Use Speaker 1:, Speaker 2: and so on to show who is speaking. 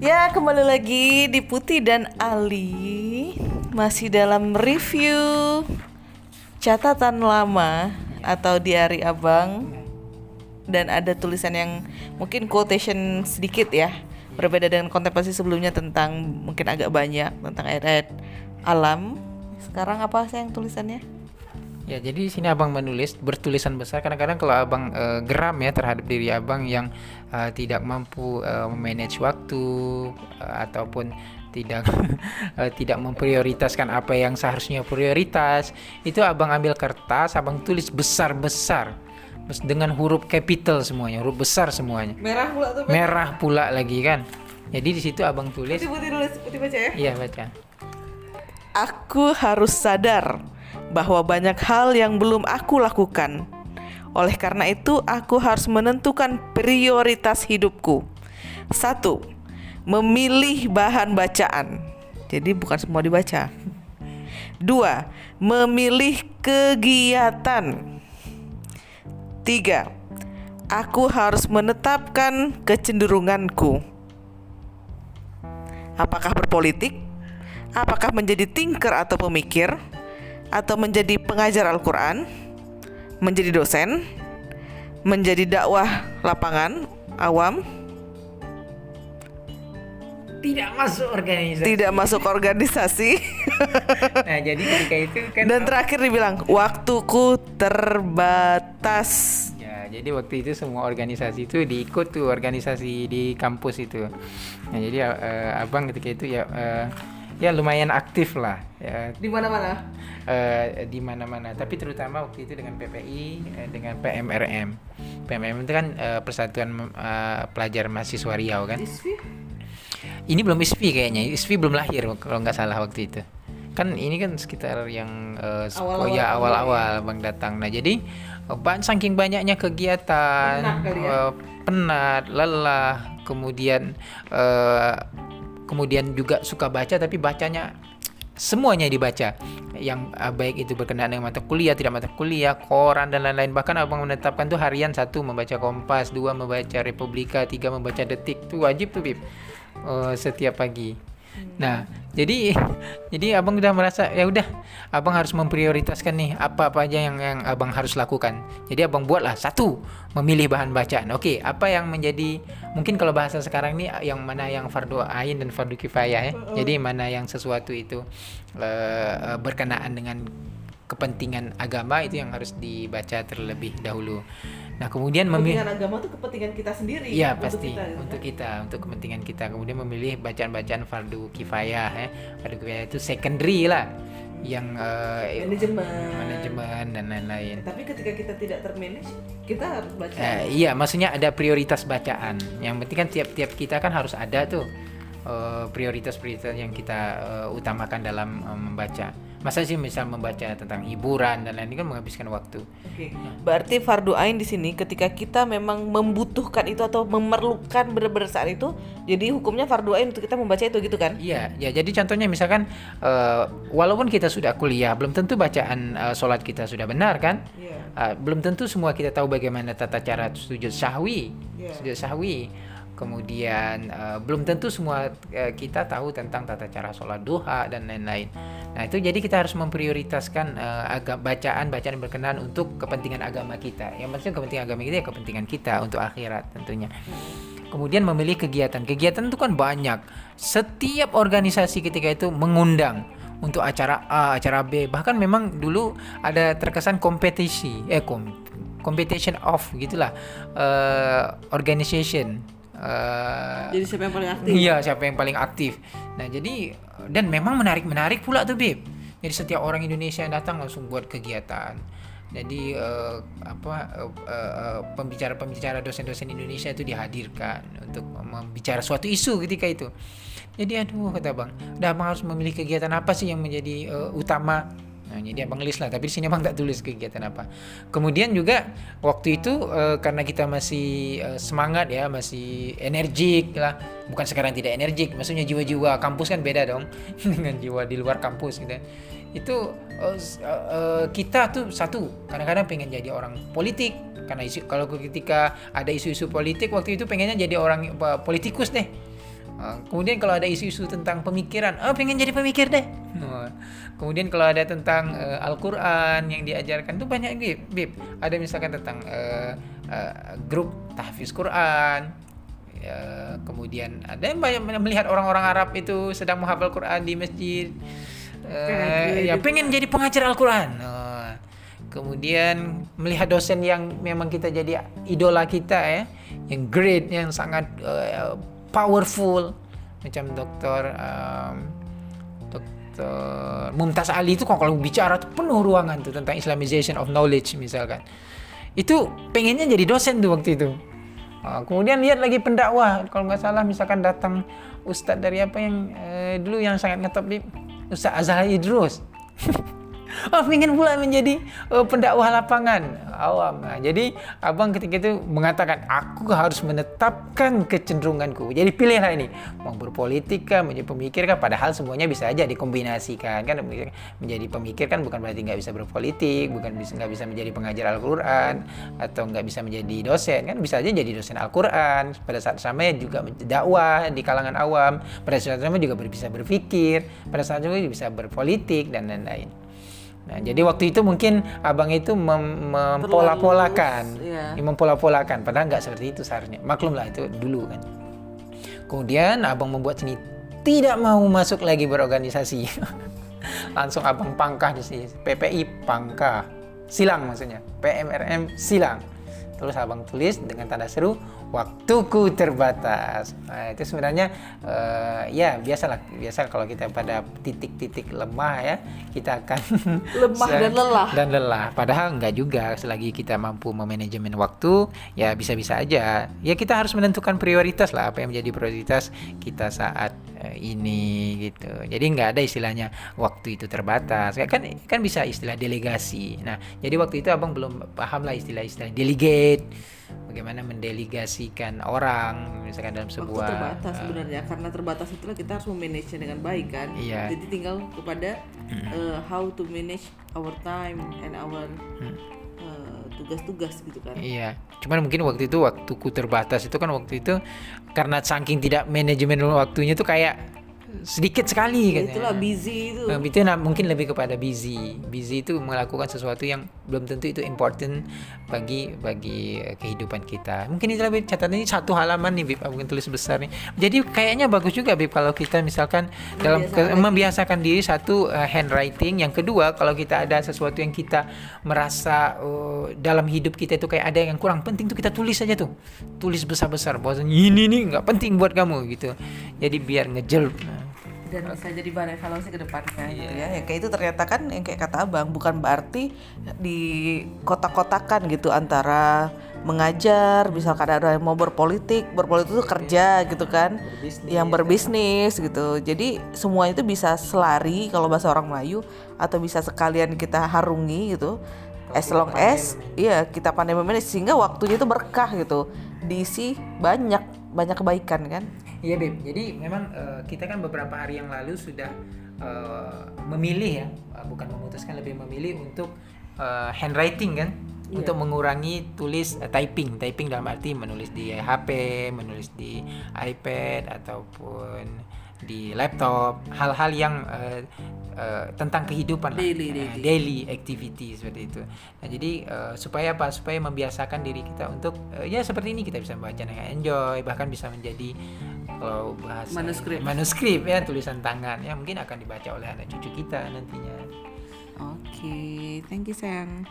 Speaker 1: Ya, kembali lagi di Putih dan Ali masih dalam review catatan lama atau diari abang dan ada tulisan yang mungkin quotation sedikit ya berbeda dengan kontemplasi sebelumnya tentang mungkin agak banyak tentang ayat-ayat alam. Sekarang apa sih yang tulisannya?
Speaker 2: Ya, jadi di sini abang menulis bertulisan besar. Kadang-kadang kalau abang uh, geram ya terhadap diri abang yang uh, tidak mampu uh, memanage waktu uh, ataupun tidak tidak memprioritaskan apa yang seharusnya prioritas, itu abang ambil kertas, abang tulis besar-besar dengan huruf capital semuanya, huruf besar semuanya.
Speaker 1: Merah pula tuh.
Speaker 2: Merah pula lagi kan. Jadi di situ abang tulis.
Speaker 1: Putih putih tulis, putih baca ya.
Speaker 2: Iya baca.
Speaker 1: Aku harus sadar bahwa banyak hal yang belum aku lakukan. Oleh karena itu, aku harus menentukan prioritas hidupku. Satu, memilih bahan bacaan. Jadi bukan semua dibaca. Dua, memilih kegiatan. Tiga, aku harus menetapkan kecenderunganku. Apakah berpolitik? Apakah menjadi thinker atau pemikir? Atau menjadi pengajar Al-Quran, menjadi dosen, menjadi dakwah lapangan awam,
Speaker 2: tidak masuk organisasi.
Speaker 1: Tidak masuk organisasi.
Speaker 2: nah, jadi ketika itu kan
Speaker 1: Dan terakhir dibilang waktuku terbatas.
Speaker 2: Ya, jadi waktu itu semua organisasi itu diikut tuh organisasi di kampus itu. Nah, jadi uh, abang ketika itu ya uh, ya lumayan aktif lah ya.
Speaker 1: Di mana-mana?
Speaker 2: Uh, di mana-mana. Tapi terutama waktu itu dengan PPI uh, dengan PMRM PMRM itu kan uh, Persatuan uh, Pelajar Mahasiswa Riau kan. ISFI? ini belum ISFI kayaknya. ISFI belum lahir kalau nggak salah waktu itu. Kan ini kan sekitar yang uh, awal -awal ya awal-awal bang datang. Nah jadi ban saking banyaknya kegiatan penat, ya? uh, penat lelah kemudian uh, kemudian juga suka baca tapi bacanya semuanya dibaca. Yang uh, baik itu berkenaan dengan mata kuliah tidak mata kuliah koran dan lain-lain. Bahkan abang menetapkan tuh harian satu membaca Kompas dua membaca Republika tiga membaca Detik. Tuh wajib tuh bib. Uh, setiap pagi Nah, jadi jadi abang udah merasa ya udah abang harus memprioritaskan nih apa apa aja yang yang abang harus lakukan. Jadi abang buatlah satu memilih bahan bacaan. Oke, apa yang menjadi mungkin kalau bahasa sekarang nih yang mana yang fardu ain dan fardu kifayah ya. Jadi mana yang sesuatu itu uh, berkenaan dengan kepentingan agama itu yang harus dibaca terlebih dahulu. Nah kemudian
Speaker 1: memilih agama itu kepentingan kita sendiri.
Speaker 2: Iya pasti kita, ya. untuk kita untuk kepentingan kita. Kemudian memilih bacaan-bacaan fardu kifayah ya. Fardu kifayah itu secondary lah yang uh,
Speaker 1: manajemen
Speaker 2: manajemen dan lain-lain.
Speaker 1: Tapi ketika kita tidak termanage, kita harus baca.
Speaker 2: Uh, iya, maksudnya ada prioritas bacaan. Yang penting kan tiap-tiap kita kan harus ada tuh prioritas-prioritas uh, yang kita uh, utamakan dalam uh, membaca masa sih misal membaca tentang hiburan dan lain-lain kan menghabiskan waktu.
Speaker 1: Oke. Okay. Berarti fardu ain di sini ketika kita memang membutuhkan itu atau memerlukan benar-benar saat itu, jadi hukumnya fardu ain untuk kita membaca itu gitu kan?
Speaker 2: Iya, ya jadi contohnya misalkan uh, walaupun kita sudah kuliah, belum tentu bacaan uh, sholat kita sudah benar kan? Yeah. Iya. Uh, belum tentu semua kita tahu bagaimana tata cara sujud sahwi, yeah. sujud sahwi kemudian uh, belum tentu semua uh, kita tahu tentang tata cara sholat duha dan lain-lain. Nah itu jadi kita harus memprioritaskan uh, agak bacaan bacaan berkenan untuk kepentingan agama kita. Yang maksudnya kepentingan agama kita ya kepentingan kita untuk akhirat tentunya. Kemudian memilih kegiatan. Kegiatan itu kan banyak. Setiap organisasi ketika itu mengundang untuk acara A, acara B. Bahkan memang dulu ada terkesan kompetisi, eh kom competition of gitulah uh, organization
Speaker 1: Uh, jadi siapa yang paling aktif?
Speaker 2: Iya, siapa yang paling aktif. Nah, jadi dan memang menarik-menarik pula tuh, Bib. Jadi setiap orang Indonesia yang datang langsung buat kegiatan. Jadi uh, apa uh, pembicara-pembicara dosen-dosen Indonesia itu dihadirkan untuk membicara suatu isu ketika itu. Jadi aduh kata Bang, udah Bang harus memilih kegiatan apa sih yang menjadi uh, utama Nah, jadi abang list lah, tapi di sini abang tak tulis kegiatan apa. Kemudian juga waktu itu uh, karena kita masih uh, semangat ya, masih energik lah. Bukan sekarang tidak energik, maksudnya jiwa-jiwa kampus kan beda dong dengan jiwa di luar kampus gitu. Itu uh, uh, kita tuh satu kadang-kadang pengen jadi orang politik karena isu kalau ketika ada isu-isu politik waktu itu pengennya jadi orang uh, politikus deh Uh, kemudian kalau ada isu-isu tentang pemikiran, oh pengen jadi pemikir deh. Uh, kemudian kalau ada tentang uh, Al-Quran yang diajarkan tuh banyak bib, bib. Ada misalkan tentang uh, uh, grup tahfiz Quran. Uh, kemudian ada yang banyak melihat orang-orang Arab itu sedang menghafal Quran di masjid. Uh, ya pengen jadi pengajar Al-Quran. Uh, kemudian melihat dosen yang memang kita jadi idola kita ya, yang great, yang sangat uh, powerful macam dokter um, dokter Mumtaz Ali itu kalau bicara tuh penuh ruangan tuh tentang Islamization of knowledge misalkan. Itu pengennya jadi dosen tuh waktu itu. Uh, kemudian lihat lagi pendakwah. Kalau nggak salah misalkan datang ustadz dari apa yang uh, dulu yang sangat ngetop di Ustadz Azhar Idrus oh ingin pula menjadi uh, pendakwah lapangan. Awam. Nah, jadi abang ketika itu mengatakan aku harus menetapkan kecenderunganku. Jadi pilihlah ini mau berpolitik kah menjadi pemikir kah? Padahal semuanya bisa aja dikombinasikan kan? Menjadi pemikir kan bukan berarti nggak bisa berpolitik bukan bisa nggak bisa menjadi pengajar Al-Quran atau nggak bisa menjadi dosen kan? Bisa aja jadi dosen Al-Quran. Pada saat sama juga dakwah di kalangan awam. Pada saat sama juga bisa berpikir. Pada saat juga bisa berpolitik dan lain-lain Nah, jadi waktu itu mungkin abang itu mem mempola-polakan, ya. mempola-polakan, padahal nggak seperti itu seharusnya. Maklumlah itu dulu kan. Kemudian abang membuat sini tidak mau masuk lagi berorganisasi. Langsung abang pangkah di sini, PPI pangkah, silang maksudnya, PMRM silang. Terus abang tulis dengan tanda seru waktuku terbatas. Nah, itu sebenarnya uh, ya biasalah biasa kalau kita pada titik-titik lemah ya kita akan
Speaker 1: lemah dan lelah.
Speaker 2: Dan lelah. Padahal enggak juga selagi kita mampu memanajemen waktu ya bisa-bisa aja. Ya kita harus menentukan prioritas lah apa yang menjadi prioritas kita saat ini gitu. Jadi enggak ada istilahnya waktu itu terbatas. Kan kan bisa istilah delegasi. Nah, jadi waktu itu Abang belum paham lah istilah-istilah delegate bagaimana mendelegasikan orang misalkan dalam sebuah
Speaker 1: Waktu terbatas uh, sebenarnya karena terbatas itulah kita harus memanage dengan baik kan
Speaker 2: iya.
Speaker 1: jadi tinggal kepada uh, how to manage our time and our hmm. Tugas-tugas gitu kan.
Speaker 2: Iya cuman mungkin waktu itu waktuku terbatas itu kan waktu itu karena saking tidak manajemen waktunya tuh kayak sedikit sekali
Speaker 1: ya, itulah busy itu.
Speaker 2: Nah, itu nah, mungkin lebih kepada busy. Busy itu melakukan sesuatu yang belum tentu itu important bagi bagi kehidupan kita. Mungkin itu lebih catatan ini satu halaman nih Bib mungkin tulis besar nih. Jadi kayaknya bagus juga Bib kalau kita misalkan dalam ke, membiasakan diri. satu uh, handwriting. Yang kedua kalau kita ada sesuatu yang kita merasa uh, dalam hidup kita itu kayak ada yang kurang penting tuh kita tulis aja tuh. Tulis besar-besar bahwa ini nih nggak penting buat kamu gitu. Jadi biar ngejel
Speaker 1: dan bisa jadi bahan evaluasi ke depannya yeah. gitu ya. Yang kayak itu ternyata kan yang kayak kata Abang bukan berarti di kotak-kotakan gitu antara mengajar, misalkan ada yang mau berpolitik, berpolitik itu kerja gitu kan, berbisnis, yang berbisnis gitu. Jadi semua itu bisa selari kalau bahasa orang Melayu atau bisa sekalian kita harungi gitu. As long as iya kita pandai memanage sehingga waktunya itu berkah gitu. Diisi banyak banyak kebaikan kan.
Speaker 2: Iya Beb, jadi memang uh, kita kan beberapa hari yang lalu sudah uh, memilih ya, uh, bukan memutuskan lebih memilih untuk uh, handwriting kan, yeah. untuk mengurangi tulis uh, typing, typing dalam arti menulis di HP, menulis di iPad ataupun di laptop, hal-hal yang uh, uh, tentang kehidupan
Speaker 1: daily,
Speaker 2: lah. daily. daily activity seperti itu. Nah jadi uh, supaya apa? Supaya membiasakan diri kita untuk uh, ya seperti ini kita bisa membaca dengan enjoy, bahkan bisa menjadi kalau bahasa
Speaker 1: manuskrip
Speaker 2: manuskrip ya tulisan tangan ya mungkin akan dibaca oleh anak cucu kita nantinya.
Speaker 1: Oke, okay. thank you sayang.